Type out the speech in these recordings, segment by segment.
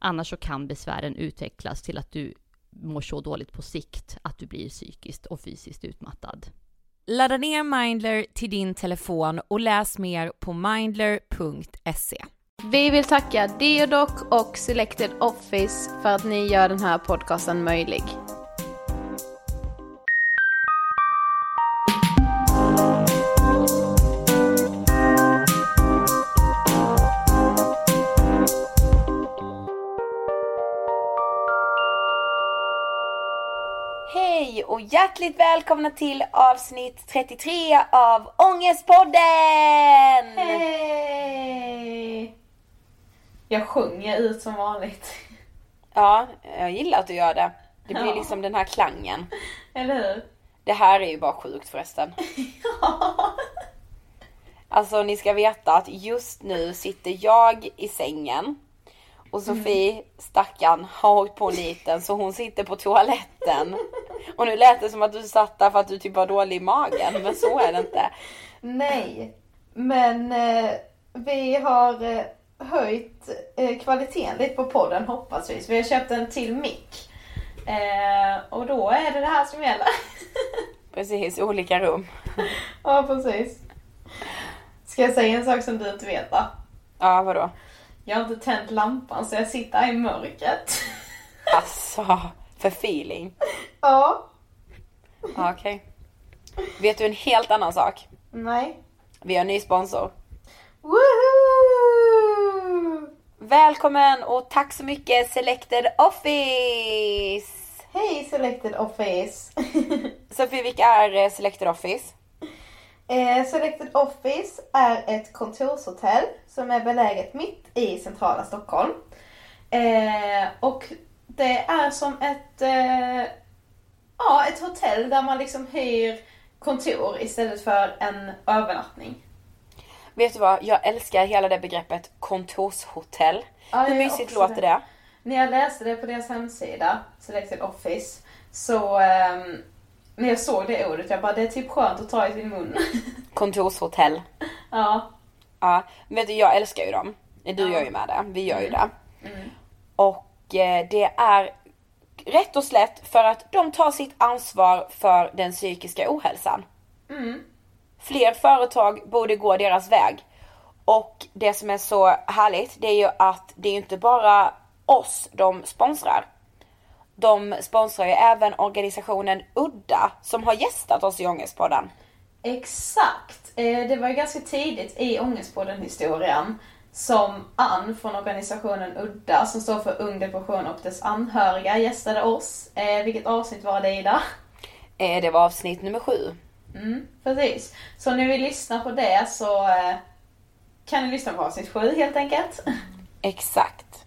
Annars så kan besvären utvecklas till att du mår så dåligt på sikt att du blir psykiskt och fysiskt utmattad. Ladda ner Mindler till din telefon och läs mer på mindler.se. Vi vill tacka Deodoc och Selected Office för att ni gör den här podcasten möjlig. Hjärtligt välkomna till avsnitt 33 av Ångestpodden! Hej! Jag sjunger ut som vanligt. Ja, jag gillar att du gör det. Det blir Ja. liksom den här klangen. Eller hur? Det här är ju bara sjukt förresten. Alltså ni ska veta att just nu sitter jag i sängen och Sofie, stackarn, har åkt på niten så hon sitter på toaletten. Och nu lät det som att du satt där för att du typ var dålig i magen, men så är det inte. Nej, men eh, vi har eh, höjt eh, kvaliteten lite på podden hoppas vi. Så vi har köpt en till mick. Eh, och då är det det här som gäller. Precis, olika rum. ja, precis. Ska jag säga en sak som du inte vet va? Ja, vadå? Jag har inte tänt lampan så jag sitter här i mörkret. Alltså, för feeling. ja. Ja, Okej. Vet du en helt annan sak? Nej. Vi har en ny sponsor. Woohoo! Välkommen och tack så mycket Selected Office! Hej Selected Office! Sofie, vilka är eh, Selected Office? Eh, Selected Office är ett kontorshotell som är beläget mitt i centrala Stockholm. Eh, och det är som ett, eh, ja, ett hotell där man liksom hyr kontor istället för en övernattning. Vet du vad, jag älskar hela det begreppet kontorshotell. Ja, Hur mysigt låter det. det? När jag läste det på deras hemsida, Selected Office, så ehm, när jag såg det ordet, jag bara det är typ skönt att ta i sin mun. Kontorshotell. ja. Ja, men vet du, jag älskar ju dem. Du Ja. gör ju med det, vi gör ju det. Mm. Och eh, det är rätt och slätt för att de tar sitt ansvar för den psykiska ohälsan. Mm. Fler företag borde gå deras väg. Och det som är så härligt det är ju att det är inte bara oss de sponsrar. De sponsrar ju även organisationen Udda som har gästat oss i Ångestpodden. Exakt! Eh, det var ju ganska tidigt i Ångestpodden-historien som Ann från organisationen Udda, som står för Ung Depression och dess anhöriga, gästade oss. Eh, vilket avsnitt var det Ida? Eh, Det var avsnitt nummer sju. Mm, precis. Så om ni vill lyssna på det så kan ni lyssna på avsnitt sju helt enkelt. Exakt.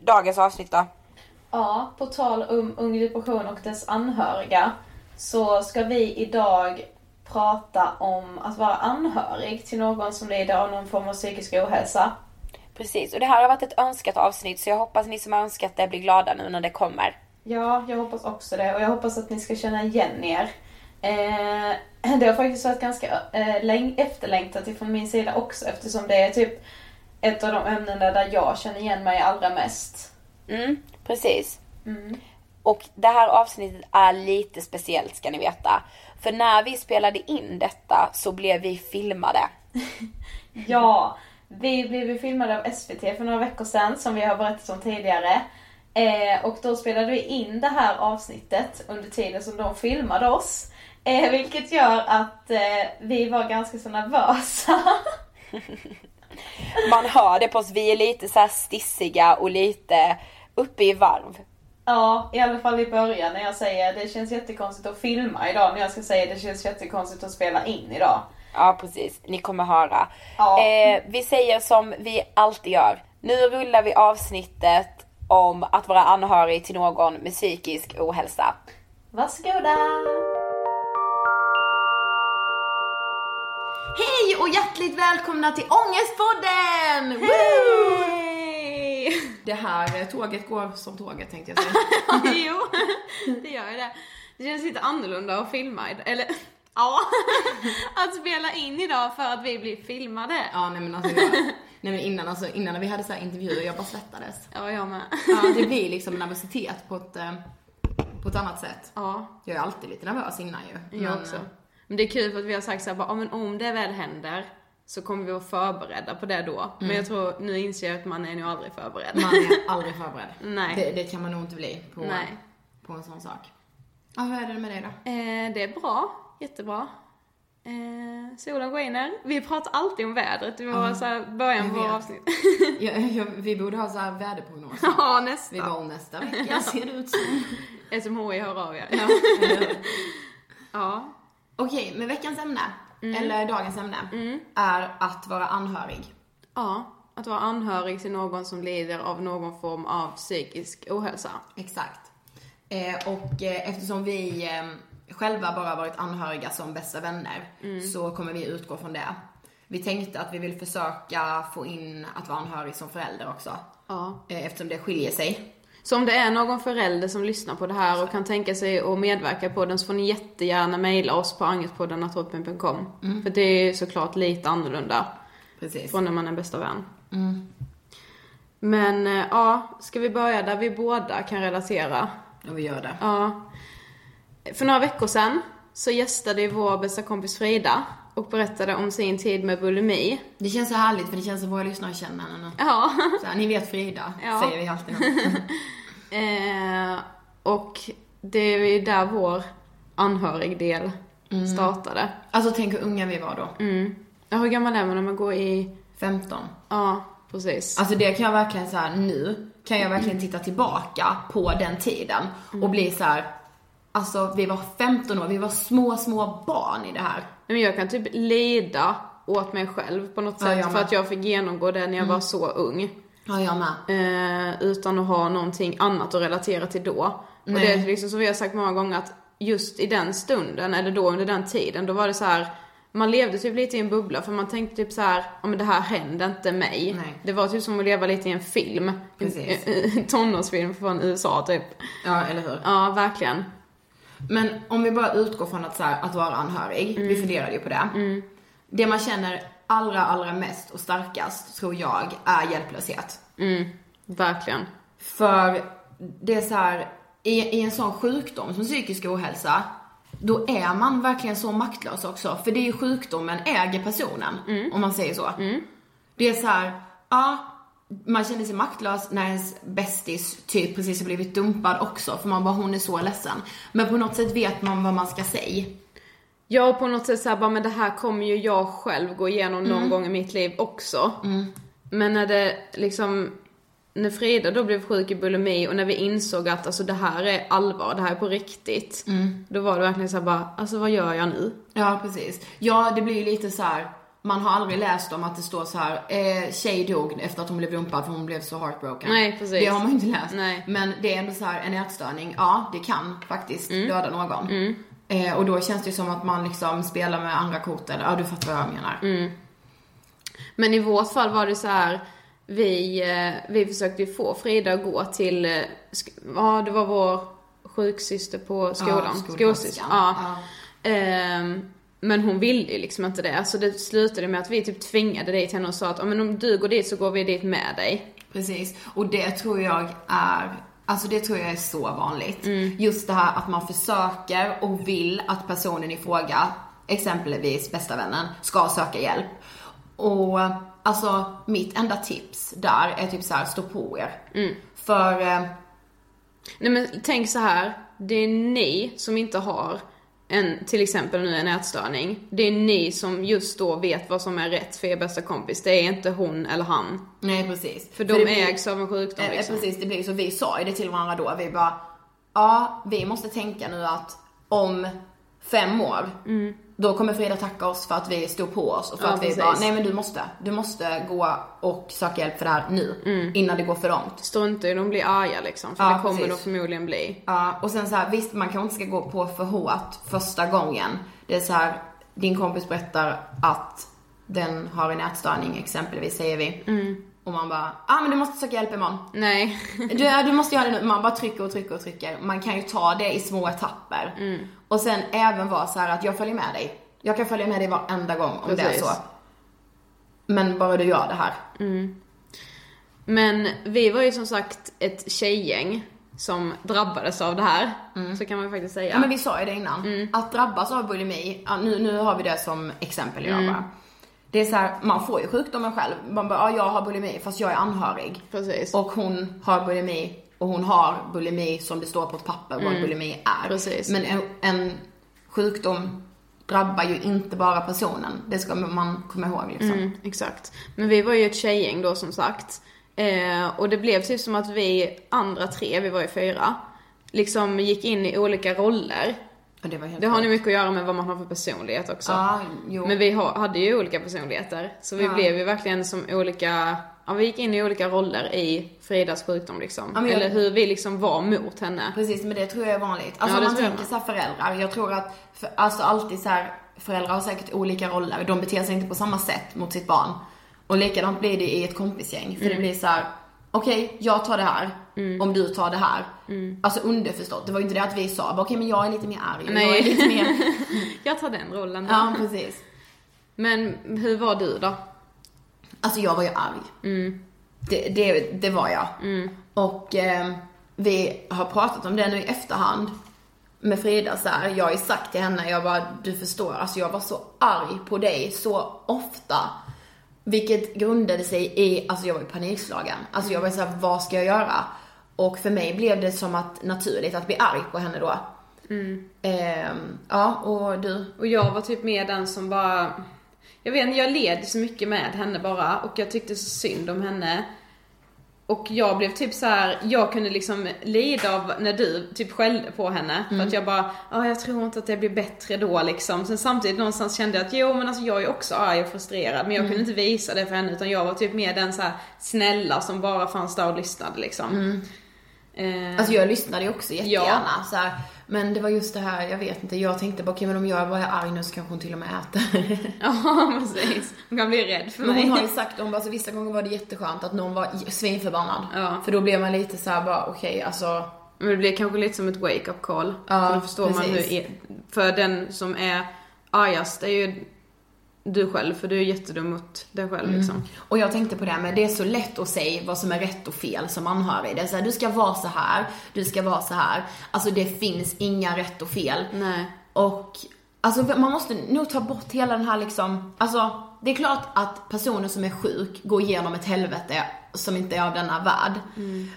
Dagens avsnitt då? Ja, på tal om Ung Depression och dess anhöriga så ska vi idag prata om att vara anhörig till någon som lider av någon form av psykisk ohälsa. Precis, och det här har varit ett önskat avsnitt så jag hoppas ni som har önskat det blir glada nu när det kommer. Ja, jag hoppas också det och jag hoppas att ni ska känna igen er. Eh, det har faktiskt varit ganska eh, läng- efterlängtat ifrån min sida också eftersom det är typ ett av de ämnen där jag känner igen mig allra mest. Mm, precis. Mm. Och det här avsnittet är lite speciellt ska ni veta. För när vi spelade in detta så blev vi filmade. Ja, vi blev filmade av SVT för några veckor sedan som vi har berättat om tidigare. Eh, och då spelade vi in det här avsnittet under tiden som de filmade oss. Eh, vilket gör att eh, vi var ganska så nervösa. Man hör det på oss, vi är lite så stissiga och lite uppe i varv. ja, i alla fall i början när jag säger det känns jättekonstigt att filma idag. När jag ska säga det känns jättekonstigt att spela in idag. Ja precis, ni kommer höra. Ja. Eh, vi säger som vi alltid gör. Nu rullar vi avsnittet om att vara anhörig till någon med psykisk ohälsa. Varsågoda! Hej och hjärtligt välkomna till Ångestpodden! Woo! Det här tåget går som tåget tänkte jag säga. jo, det gör det. Det känns lite annorlunda att filma eller ja, att spela in idag för att vi blir filmade. Ja, nej men alltså jag, nej men innan, alltså, innan när vi hade så här intervjuer, jag bara svettades. Ja, jag med. Ja, det blir liksom nervositet på ett, eh, på ett annat sätt. Ja, Jag är alltid lite nervös innan ju. jag men, också. eh, Men det är kul för att vi har sagt såhär, ja, men om det väl händer så kommer vi vara förberedda på det då. Men jag tror, nu inser jag att man är nog aldrig förberedd. Man är aldrig förberedd. Nej. Det, det kan man nog inte bli på, Nej. på en sån sak. Ja, hur är det med dig då? Eh, det är bra, jättebra. Eh, solen skiner. Vi pratar alltid om vädret i våra så här, början på våra avsnitt. Jag, jag, vi borde ha så här väderprognoser. ja, Vi nästan. bara, om nästa vecka ser det ut som... SMHI hör av er. Ja, ja. Okej, men veckans ämne, Mm. eller dagens ämne, är att vara anhörig. Ja, att vara anhörig till någon som lider av någon form av psykisk ohälsa. Exakt. Eh, och eh, eftersom vi eh, själva bara varit anhöriga som bästa vänner så kommer vi utgå från det. Vi tänkte att vi vill försöka få in att vara anhörig som förälder också. Ja. Eh, eftersom det skiljer sig. Så om det är någon förälder som lyssnar på det här och kan tänka sig att medverka på den så får ni jättegärna mejla oss på angetpodden.hotmail.com. För det är såklart lite annorlunda Precis. från när man är bästa vän. Men eh, ja, ska vi börja där vi båda kan relatera? Och vi gör det. Ja. För några veckor sedan så gästade vår bästa kompis Frida och berättade om sin tid med bulimi. Det känns så härligt för det känns som våra lyssnare känner henne. Ja. Så här, ni vet Frida, Ja. säger vi alltid. Eh, och det är ju där vår anhörigdel startade. Alltså tänk hur unga vi var då. Mm. Ja, hur gammal är man när man går i... 15. Ja, precis. Alltså det kan jag verkligen så här nu, kan jag verkligen titta tillbaka på den tiden och bli så här. Alltså vi var 15 år, vi var små, små barn i det här. Men jag kan typ lida åt mig själv på något Ja, sätt för att jag fick genomgå det när jag var så ung. Ja, jag med. Eh, utan att ha någonting annat att relatera till då. Och Nej. det är liksom som vi har sagt många gånger att just i den stunden, eller då under den tiden, då var det så här. Man levde typ lite i en bubbla för man tänkte typ så här, ja men det här hände inte mig. Nej. Det var typ som att leva lite i en film. Precis. En, en tonårsfilm från USA typ. Ja, eller hur? Ja, verkligen. Men om vi bara utgår från att, så här, att vara anhörig, vi funderade ju på det. Det man känner allra, allra mest och starkast, tror jag, är hjälplöshet. Verkligen. För det är så här, i, i en sån sjukdom som psykisk ohälsa, då är man verkligen så maktlös också. För det är ju sjukdomen äger personen, om man säger så. Det är så här, ja, man känner sig maktlös när ens bästis typ precis har blivit dumpad också. För man bara, hon är så ledsen. Men på något sätt vet man vad man ska säga. Jag har på något sätt såhär bara, men det här kommer ju jag själv gå igenom någon gång i mitt liv också. Men när det liksom, när Frida då blev sjuk i bulimi och när vi insåg att alltså det här är allvar, det här är på riktigt. Då var det verkligen såhär bara, alltså vad gör jag nu? Ja, precis. Ja, det blir ju lite så här. Man har aldrig läst om att det står så här, eh, tjej dog efter att hon blev dumpad för hon blev så heartbroken. Nej, precis. Det har man ju inte läst. Nej. Men det är ändå så här, en ätstörning, ja, det kan faktiskt döda någon. Eh, och då känns det ju som att man liksom spelar med andra kort, eller ja, du fattar vad jag menar. Men i vårt fall var det så här. Vi, eh, vi försökte ju få Frida att gå till, eh, ja det var vår sjuksyster på skolan. skolsköterskan. Skolsyster. Ja. Ehm, men hon ville ju liksom inte det. Så det slutade med att vi typ tvingade dit henne och sa att "Ja, men om du går dit så går vi dit med dig. Precis. Och det tror jag är, alltså det tror jag är så vanligt. Just det här att man försöker och vill att personen i fråga, exempelvis bästa vännen, ska söka hjälp. Och alltså mitt enda tips där är typ så här, stå på er. För, eh, Nej men tänk så här. det är ni som inte har en, till exempel nu en ätstörning. Det är ni som just då vet vad som är rätt för er bästa kompis. Det är inte hon eller han. nej precis. För de det blir- ägs av en sjukdom Eh, liksom. Precis, det blir så. Vi sa ju det till varandra då. Vi bara, ja, vi måste tänka nu att om fem år, då kommer Frida tacka oss för att vi stod på oss och för Mm. Ja, att vi precis. bara, nej men du måste, du måste gå och söka hjälp för det här nu, innan det går för långt. Strunta i de blir arga liksom. För Ja, det kommer precis. de förmodligen bli. Ja, och sen så här, visst man kanske inte ska gå på för hårt första gången. Det är så här, din kompis berättar att den har en ätstörning exempelvis säger vi. Och man bara, ah men du måste söka hjälp imorgon. Nej. Du, du måste göra det nu. Man bara trycker och trycker och trycker. Man kan ju ta det i små etapper. Mm. Och sen även vara så här att jag följer med dig. Jag kan följa med dig varenda gång om det är Precis. så. Men bara du gör det här. Men vi var ju som sagt ett tjejgäng som drabbades av det här. Så kan man ju faktiskt säga. Ja, men vi sa ju det innan. Att drabbas av bulimi, nu, nu har vi det som exempel jag bara. Det är så här, man får ju sjukdomen själv. Man bara, ja jag har bulimi fast jag är anhörig. Precis. Och hon har bulimi och hon har bulimi som det står på ett papper vad bulimi är. Precis. Men en, en sjukdom drabbar ju inte bara personen. Det ska man komma ihåg liksom. Mm, exakt. Men vi var ju ett tjejgäng då som sagt. Eh, och det blev typ som att vi andra tre, vi var ju fyra, liksom gick in i olika roller. Och det var helt Det har nog mycket att göra med vad man har för personlighet också. Jo. Men vi ha, hade ju olika personligheter. Så vi Ja. blev ju verkligen som olika, ja vi gick in i olika roller i Fridas sjukdom liksom. Ja, jag- Eller hur vi liksom var mot henne. Precis, men det tror jag är vanligt. Alltså Ja, om man tänker så här föräldrar, jag tror att, för, alltså alltid så här, föräldrar har säkert olika roller. De beter sig inte på samma sätt mot sitt barn. Och likadant blir det i ett kompisgäng. För Mm. det blir så här: okej, jag tar det här, om du tar det här. Mm. Alltså underförstått, det var ju inte det att vi sa, okej men jag är lite mer arg, Nej. jag är lite mer... Jag tar den rollen då. ja, precis. Men hur var du då? Alltså jag var ju arg. Mm. Det, det, det var jag. Och eh, vi har pratat om det nu i efterhand med Frida så här. Jag har ju sagt till henne, jag bara, du förstår, alltså jag var så arg på dig så ofta. Vilket grundade sig i, alltså jag var ju panikslagen. Alltså jag var så här, vad ska jag göra? Och för mig blev det som att naturligt att bli arg på henne då. Ehm, ja, och du? Och jag var typ med den som bara, jag vet inte, jag led så mycket med henne bara och jag tyckte så synd om henne. Och jag blev typ så här, jag kunde liksom lida av när du typ skällde på henne. För att jag bara, ja jag tror inte att det blir bättre då liksom. Sen samtidigt någonstans kände jag att jo men alltså jag är också arg och frustrerad. Men jag kunde inte visa det för henne utan jag var typ mer den så här snälla som bara fanns där och lyssnade liksom. Eh, Alltså jag lyssnade ju också jättegärna så här, Men det var just det här, jag vet inte, jag tänkte bara okej men om jag bara är arg nu så kanske hon till och med äter. ja precis. Hon kan bli rädd för Men mig. hon har ju sagt, hon bara, alltså, vissa gånger var det jätteskönt att någon var svinförbannad. Ja. För då blev man lite så här bara okej alltså. Men det blir kanske lite som ett wake-up call. Ja, för då förstår man hur, precis. för den som är argast är ju du själv, för du är jättedum mot dig själv liksom. Och jag tänkte på det här men det är så lätt att säga vad som är rätt och fel som anhörig. Det är så här, du ska vara så här, du ska vara så här. Alltså det finns inga rätt och fel. Nej. Och alltså man måste nog ta bort hela den här liksom, alltså det är klart att personer som är sjuk går igenom ett helvete som inte är av denna värld.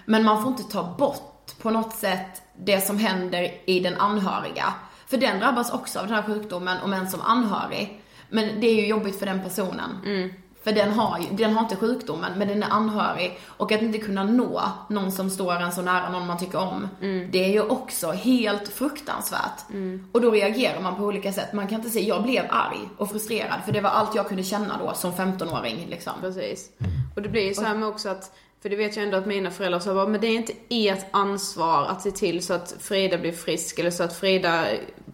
Men man får inte ta bort på något sätt det som händer i den anhöriga. För den drabbas också av den här sjukdomen och men som anhörig. Men det är ju jobbigt för den personen. För den har ju, den har inte sjukdomen, men den är anhörig. Och att inte kunna nå någon som står en så nära, någon man tycker om. Det är ju också helt fruktansvärt. Och då reagerar man på olika sätt. Man kan inte säga, jag blev arg och frustrerad, för det var allt jag kunde känna då som 15-åring liksom. Precis. Och det blir ju så här med också att, för det vet jag ändå att mina föräldrar sa bara, men det är inte ert ansvar att se till så att Frida blir frisk eller så att Frida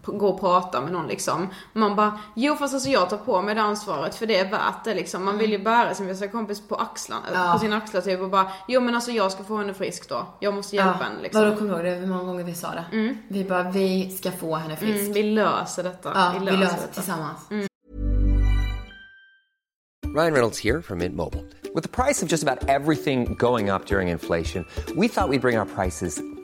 går och pratar med någon liksom. Man bara, jo fast alltså jag tar på mig det ansvaret för det är värt det liksom. Man vill ju bära sin bästa kompis på axlarna, Ja. på sin axlar typ och bara, jo men alltså jag ska få henne frisk då. Jag måste hjälpa henne liksom. Vadå, kommer du ihåg det? Hur många gånger vi sa det? Vi bara, vi ska få henne frisk. Mm, vi löser detta. Ja, vi löser det detta. tillsammans. Ryan Reynolds here from Mint Mobile. With the price of just about everything going up during inflation, we thought we'd bring our prices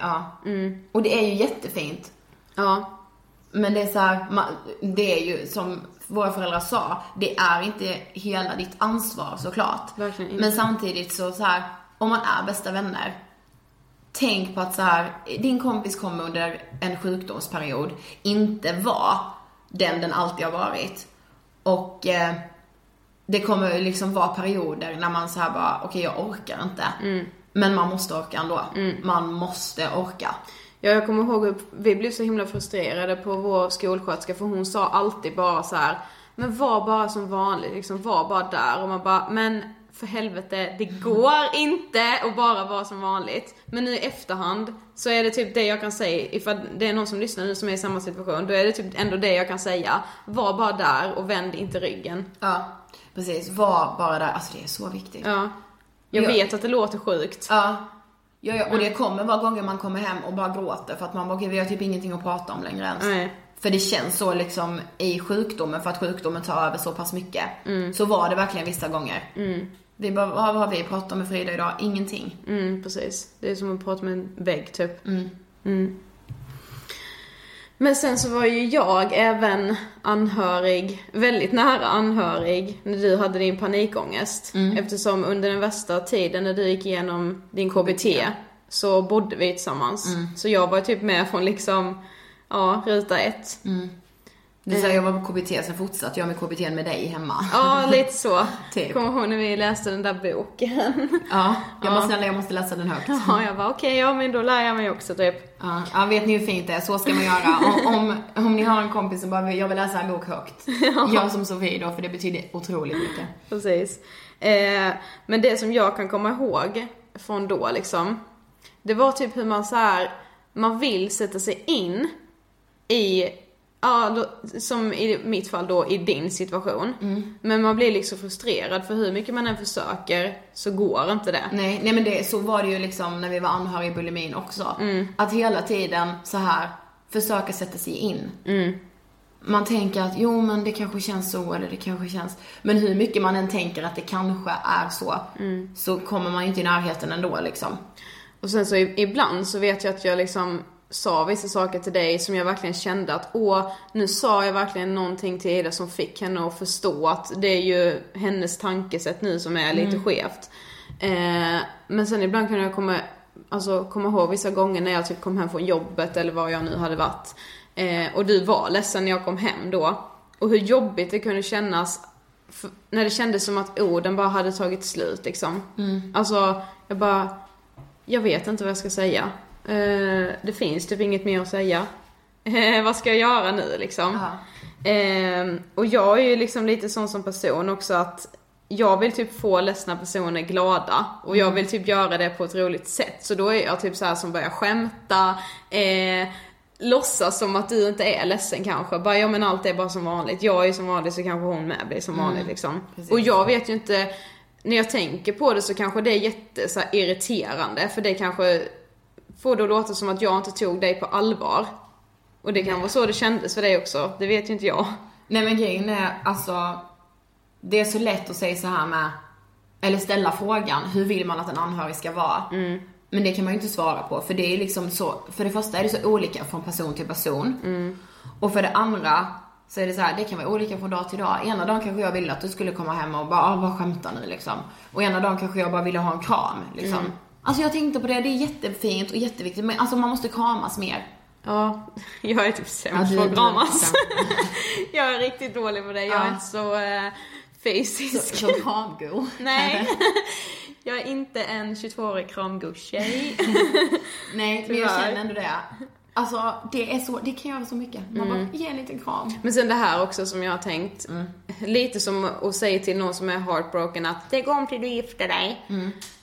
Ja. Och det är ju jättefint. Ja. Men det är så här, det är ju som våra föräldrar sa, det är inte hela ditt ansvar såklart. Verkligen inte. Men samtidigt så, så här, om man är bästa vänner, tänk på att så här, din kompis kommer under en sjukdomsperiod inte vara den den alltid har varit. Och eh, det kommer ju liksom vara perioder när man så här bara, okej jag orkar inte. Men man måste orka ändå. Man måste orka. Ja, jag kommer ihåg hur vi blev så himla frustrerade på vår skolsköterska för hon sa alltid bara så här. Men var bara som vanligt, liksom var bara där och man bara, men för helvete, det går inte att bara vara som vanligt. Men nu i efterhand så är det typ det jag kan säga, ifall det är någon som lyssnar nu som är i samma situation, då är det typ ändå det jag kan säga. Var bara där och vänd inte ryggen. Ja, precis. Var bara där. Alltså det är så viktigt. Ja. Jag Ja. vet att det låter sjukt. Ja. Ja, ja, och det kommer vara gånger man kommer hem och bara gråter för att man bara, okej vi har typ ingenting att prata om längre ens. Nej. För det känns så liksom i sjukdomen, för att sjukdomen tar över så pass mycket. Så var det verkligen vissa gånger. Vi bara, vad har vi pratat om med Frida idag? Ingenting. Mm, precis. Det är som att prata med en vägg typ. Mm. Men sen så var ju jag även anhörig, väldigt nära anhörig, när du hade din panikångest. Eftersom under den värsta tiden när du gick igenom din KBT så bodde vi tillsammans. Så jag var typ med från liksom, ja, ruta ett. Det är så här, jag var på KBT, sen fortsatte jag med KBT med dig hemma. Ja, lite så. Typ. Kommer ihåg när vi läste den där boken? Ja, jag bara snälla jag måste läsa den högt. Ja, jag var okej, ja men då lär jag mig också typ. Ja, ja, vet ni hur fint det är? Så ska man göra. Om, om, om ni har en kompis som bara, jag vill läsa en bok högt. Gör som Sofie då, för det betyder otroligt mycket. Precis. Eh, men det som jag kan komma ihåg från då liksom, det var typ hur man så här, man vill sätta sig in i, ja, då- som i mitt fall då i din situation. Men man blir liksom frustrerad för hur mycket man än försöker så går inte det. Nej, nej men det, så var det ju liksom när vi var anhöriga i bulimin också. Att hela tiden så här försöka sätta sig in. Man tänker att jo men det kanske känns så eller det kanske känns... Men hur mycket man än tänker att det kanske är så, så kommer man ju inte i närheten ändå liksom. Och sen så ibland så vet jag att jag liksom sa vissa saker till dig som jag verkligen kände att åh, nu sa jag verkligen någonting till Ida som fick henne att förstå att det är ju hennes tankesätt nu som är lite skevt. Eh, men sen ibland kunde jag komma, alltså, komma ihåg vissa gånger när jag typ kom hem från jobbet eller var jag nu hade varit. Eh, och du var ledsen när jag kom hem då. Och hur jobbigt det kunde kännas för, när det kändes som att orden bara hade tagit slut liksom. Alltså, jag bara, jag vet inte vad jag ska säga. Eh, det finns typ inget mer att säga. Eh, vad ska jag göra nu liksom? Eh, och jag är ju liksom lite sån som person också att jag vill typ få ledsna personer glada och jag vill typ göra det på ett roligt sätt. Så då är jag typ så här som börjar skämta, eh, låtsas som att du inte är ledsen kanske. Bara ja men allt är bara som vanligt. Jag är som vanligt så kanske hon med blir som vanligt liksom. Och jag vet ju inte, när jag tänker på det så kanske det är jätte så irriterande för det kanske får det att låta som att jag inte tog dig på allvar. Och det kan vara så det kändes för dig också, det vet ju inte jag. Nej men grejen är alltså, det är så lätt att säga så här med, eller ställa frågan, hur vill man att en anhörig ska vara? Men det kan man ju inte svara på, för det är liksom så, för det första är det så olika från person till person. Och för det andra så är det så här, det kan vara olika från dag till dag. Ena dagen kanske jag ville att du skulle komma hem och bara, ah, vad skämtar ni liksom? Och ena dagen kanske jag bara ville ha en kram liksom. Alltså jag tänkte på det, det är jättefint och jätteviktigt, men alltså man måste kramas mer. Ja, jag är typ sämst på att kramas. jag är riktigt dålig på det, jag är Ja. inte så äh, fysisk. Så kramgo. Nej. jag är inte en 22-årig kramgo-tjej. Nej, men jag känner ändå det. Alltså, det är så, det kan göra så mycket. Man bara, ge en liten kram. Men sen det här också som jag har tänkt, lite som att säga till någon som är heartbroken att det går om till du gifter dig.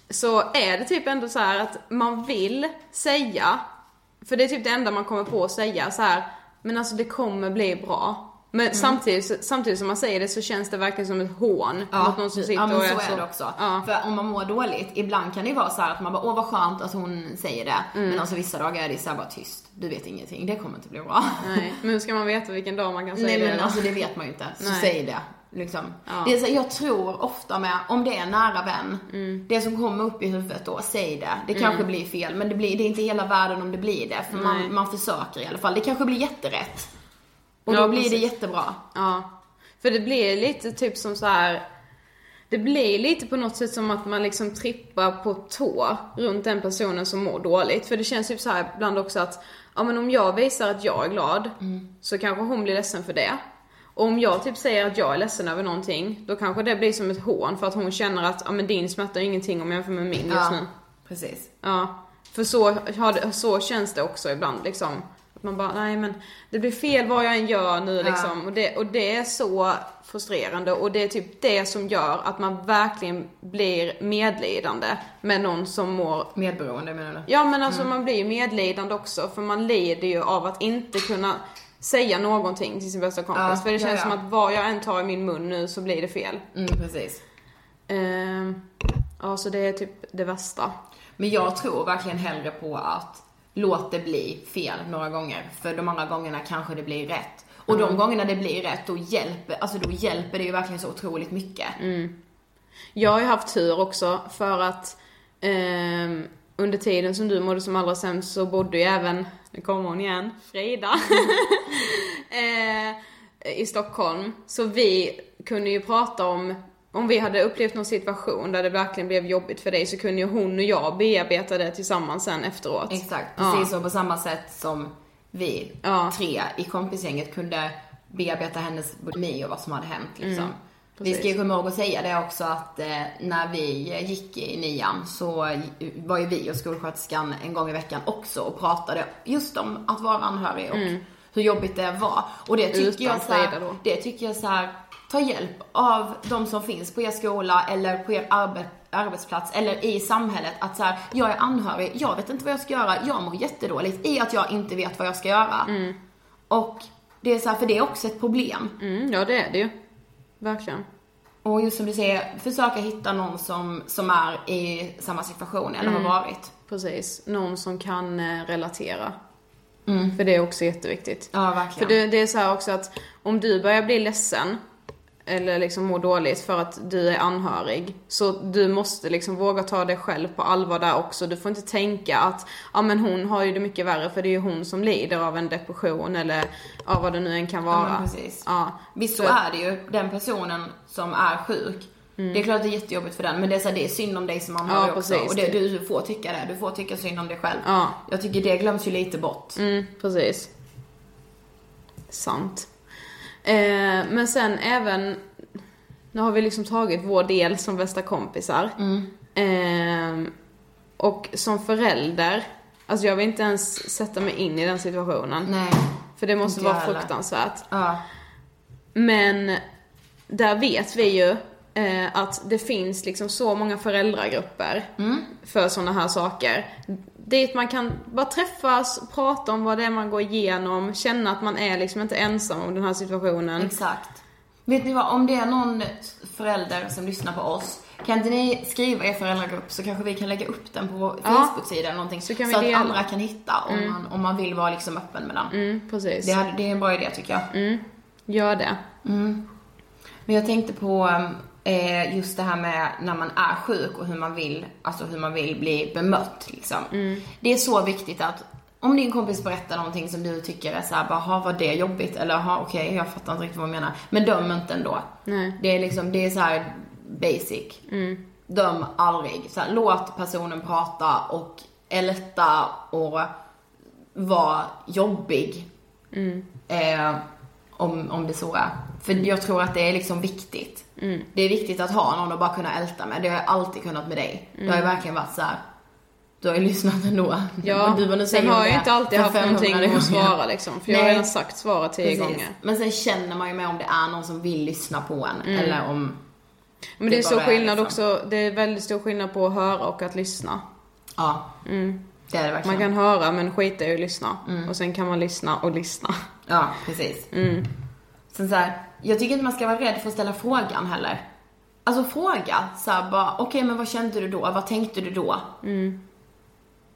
Så är det typ ändå så här att man vill säga, för det är typ det enda man kommer på att säga så här. men alltså det kommer bli bra. Men samtidigt, samtidigt som man säger det så känns det verkligen som ett hån mot någon som sitter ja men och så är är det också. Ja. För om man mår dåligt, ibland kan det ju vara så att man bara åh vad skönt att hon säger det. Mm. Men alltså vissa dagar är det så bara tyst. Du vet ingenting, det kommer inte bli bra. Nej, men hur ska man veta vilken dag man kan säga Nej det? men då? alltså det vet man ju inte. Så Nej. säg det. Liksom. Ja. Det är så, jag tror ofta med, om det är en nära vän, Mm. det som kommer upp i huvudet då, säg det. Det kanske blir fel, men det, blir, det är inte hela världen om det blir det. För man, man försöker i alla fall. Det kanske blir jätterätt. Och Ja, då blir det precis. jättebra. Ja. För det blir lite typ som så här. Det blir lite på något sätt som att man liksom trippar på tå runt den personen som mår dåligt. För det känns typ så här ibland också att, ja men om jag visar att jag är glad, så kanske hon blir ledsen för det. Om jag typ säger att jag är ledsen över någonting, då kanske det blir som ett hån för att hon känner att, ja men din smärta är ingenting om jag jämför med min just Ja, nu. precis. Ja, för så, har så känns det också ibland liksom. Att man bara, nej men det blir fel vad jag än gör nu liksom. Och, det, och det är så frustrerande och det är typ det som gör att man verkligen blir medlidande med någon som mår Medberoende menar du? Ja men alltså man blir ju medlidande också för man lider ju av att inte kunna säga någonting till sin bästa kompis. Ja, för det känns ja. som att vad jag än tar i min mun nu så blir det fel. Mm, precis. Ehm, ja så det är typ det värsta. Men jag tror verkligen hellre på att låt det bli fel några gånger. För de andra gångerna kanske det blir rätt. Och Mm. de gångerna det blir rätt, då hjälper, alltså då hjälper det ju verkligen så otroligt mycket. Mm. Jag har ju haft tur också för att ehm, under tiden som du mådde som allra sämst så bodde ju även, nu kommer hon igen, Frida. eh, I Stockholm. Så vi kunde ju prata om, om vi hade upplevt någon situation där det verkligen blev jobbigt för dig så kunde ju hon och jag bearbeta det tillsammans sen efteråt. Exakt, Ja. precis så på samma sätt som vi Ja. tre i kompisgänget kunde bearbeta hennes bulimi och vad som hade hänt liksom. Mm, vi precis. ska ju komma ihåg att säga det också att eh, när vi gick i nian så var ju vi och skolsköterskan en gång i veckan också och pratade just om att vara anhörig och hur jobbigt det var. Och det tycker Mm. Utan jag så här, det tycker jag så här, ta hjälp av de som finns på er skola eller på er arbe- arbetsplats eller i samhället att så här, jag är anhörig, jag vet inte vad jag ska göra, jag mår jättedåligt i att jag inte vet vad jag ska göra. Och det är så här, för det är också ett problem. Mm, ja det är det ju. Verkligen. Och just som du säger, försöka hitta någon som, som är i samma situation eller har varit. Precis. Någon som kan eh, relatera. För det är också jätteviktigt. Ja, För verkligen. det, det är så här också att om du börjar bli ledsen eller liksom må dåligt för att du är anhörig. Så du måste liksom våga ta dig själv på allvar där också. Du får inte tänka att, ja men hon har ju det mycket värre för det är ju hon som lider av en depression eller ja, vad det nu än kan vara. men precis. Ja. Visst så är det ju, den personen som är sjuk. Det är klart det är jättejobbigt för den, men det är, så här, det är synd om dig som anhörig Ja, också. precis. Och det, du får tycka det, du får tycka synd om dig själv. Ja. Jag tycker det glöms ju lite bort. Mm, precis. Sant. Eh, men sen även, nu har vi liksom tagit vår del som bästa kompisar. Eh, och som förälder, alltså jag vill inte ens sätta mig in i den situationen. Nej. För det måste vara fruktansvärt. Ja. Men där vet vi ju eh, att det finns liksom så många föräldragrupper för sådana här saker. Dit man kan bara träffas, prata om vad det är man går igenom, känna att man är liksom inte ensam om den här situationen. Exakt. Vet ni vad, om det är någon förälder som lyssnar på oss, kan inte ni skriva er föräldragrupp så kanske vi kan lägga upp den på vår Ja. Facebook-sida eller någonting. Så så att dela. andra kan hitta om, man, om man vill vara liksom öppen med den. Mm, precis. Det, hade- det är en bra idé tycker jag. Gör det. Men jag tänkte på eh, just det här med när man är sjuk och hur man vill, alltså hur man vill bli bemött liksom. Det är så viktigt att om din kompis berättar någonting som du tycker är såhär, bara, "Ha, var det jobbigt? Eller, ha, okej, jag fattar inte riktigt vad du menar. Men döm inte ändå. Nej. Det är liksom, det är så här basic. Döm aldrig. Så här, låt personen prata och älta och vara jobbig. Eh, om, om det så är. För jag tror att det är liksom viktigt. Det är viktigt att ha någon att bara kunna älta med. Det har jag alltid kunnat med dig. Det har ju verkligen varit så här. Du har ju lyssnat ändå. Ja, du, nu sen har jag ju det inte alltid haft 500 någonting att svara liksom. För jag har Nej. redan sagt svaret tio Precis. gånger. Men sen känner man ju med om det är någon som vill lyssna på en. Mm. Eller om... Men det är bara stor skillnad liksom. också, det är väldigt stor skillnad på att höra och att lyssna. Ja. Det är det verkligen. Man kan höra men skita i att lyssna. Och sen kan man lyssna och lyssna. Ja, precis. Sen så här, jag tycker inte man ska vara rädd för att ställa frågan heller. Alltså fråga så här, bara, okej men vad kände du då? Vad tänkte du då?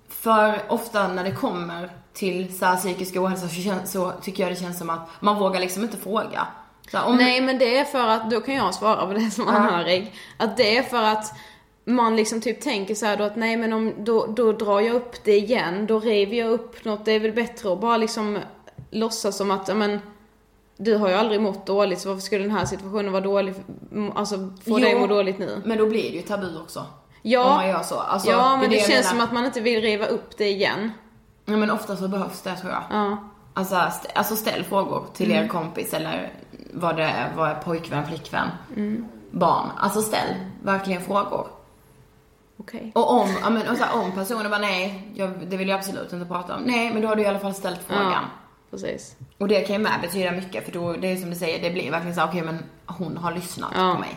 För ofta när det kommer till så här, psykisk ohälsa så, så tycker jag det känns som att man vågar liksom inte fråga. Här, om, Nej men det är för att, då kan jag svara på det som anhörig. Att det är för att man liksom typ tänker så här då att nej men om, då, då drar jag upp det igen, då river jag upp något, det är väl bättre att bara liksom låtsas som att, ja men du har ju aldrig mått dåligt så varför skulle den här situationen vara dålig, alltså få Jo, dig att må dåligt nu? Men då blir det ju tabu också. Ja, Om man gör så. Alltså, ja men det, jag känns som att man inte vill riva upp det igen. Ja men ofta så behövs det tror jag. Ja. Alltså, st- alltså ställ frågor till Mm. er kompis eller vad det är, vad är pojkvän, flickvän, Mm. barn. Alltså ställ verkligen frågor. Okej. Och om, ja, men, och så här, om personen bara nej, jag, det vill jag absolut inte prata om. Nej, men då har du i alla fall ställt frågan. Ja, precis. Och det kan ju med betyda mycket för då, det är som du säger, det blir verkligen så här, okej men hon har lyssnat Ja. på mig.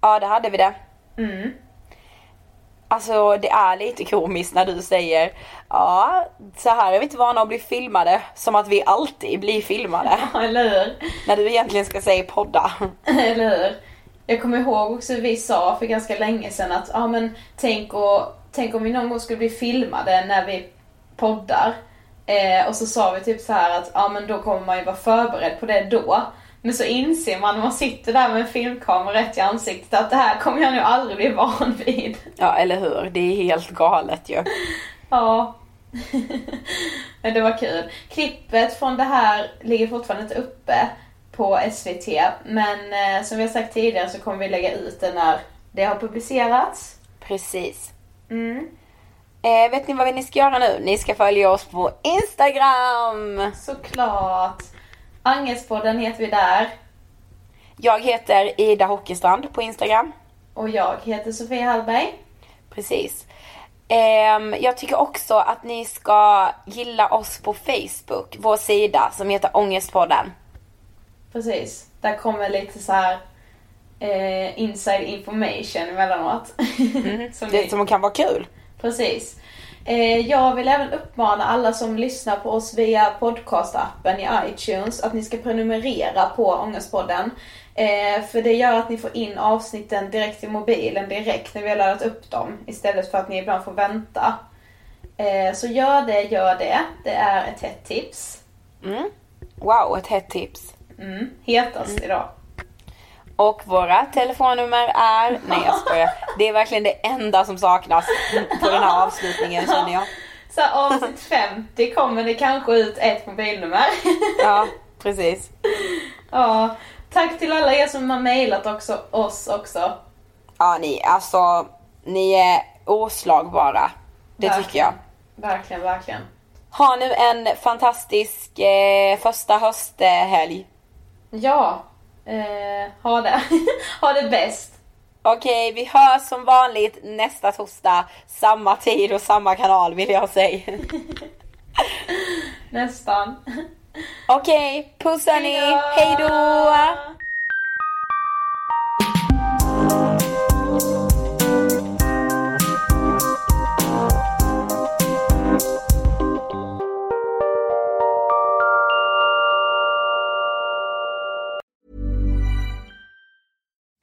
Ja, det hade vi det. Alltså det är lite komiskt när du säger Ja, så här är vi inte vana att bli filmade. Som att vi alltid blir filmade. Eller hur? när du egentligen ska säga podda. Eller hur? Jag kommer ihåg också vi sa för ganska länge sedan att ja men tänk, och, tänk om vi någon gång skulle bli filmade när vi poddar. Eh, och så sa vi typ så här att ja men då kommer man ju vara förberedd på det då. Men så inser man när man sitter där med en filmkamera rätt i ansiktet att det här kommer jag nu aldrig bli van vid. Ja, eller hur? Det är helt galet ju. Ja. Men det var kul. Klippet från det här ligger fortfarande inte uppe på SVT. Men eh, som vi har sagt tidigare så kommer vi lägga ut det när det har publicerats. Precis. Eh, vet ni vad ni ska göra nu? Ni ska följa oss på Instagram. Såklart. Angespodden heter vi där. Jag heter Ida Hockestrand på Instagram. Och jag heter Sofia Hallberg. Precis. Ehm, jag tycker också att ni ska gilla oss på Facebook, vår sida som heter Ångestpodden. Precis. Där kommer lite så här eh, inside information emellanåt. som Det som kan vara kul. Precis. Eh, jag vill även uppmana alla som lyssnar på oss via podcastappen i iTunes att ni ska prenumerera på Ångestpodden. Eh, för det gör att ni får in avsnitten direkt i mobilen direkt när vi har laddat upp dem istället för att ni ibland får vänta. Eh, så gör det, gör det. Det är ett hett tips. Wow, ett hett tips. Mm, hetast idag. Och våra telefonnummer är... Nej jag skojar. Det är verkligen det enda som saknas på den här avslutningen känner jag. Så avsnitt 50 kommer det kanske ut ett mobilnummer. Ja, precis. ja, tack till alla er som har mejlat också, oss också. Ja, ni, alltså, ni är oslagbara. Det Verkligen. tycker jag. Verkligen, verkligen. Ha nu en fantastisk eh, första hösthelg. Ja, eh, ha det. ha det bäst. Okej, vi hörs som vanligt nästa torsdag. Samma tid och samma kanal vill jag säga. Nästan. Okej, puss hörni. Hejdå! Hej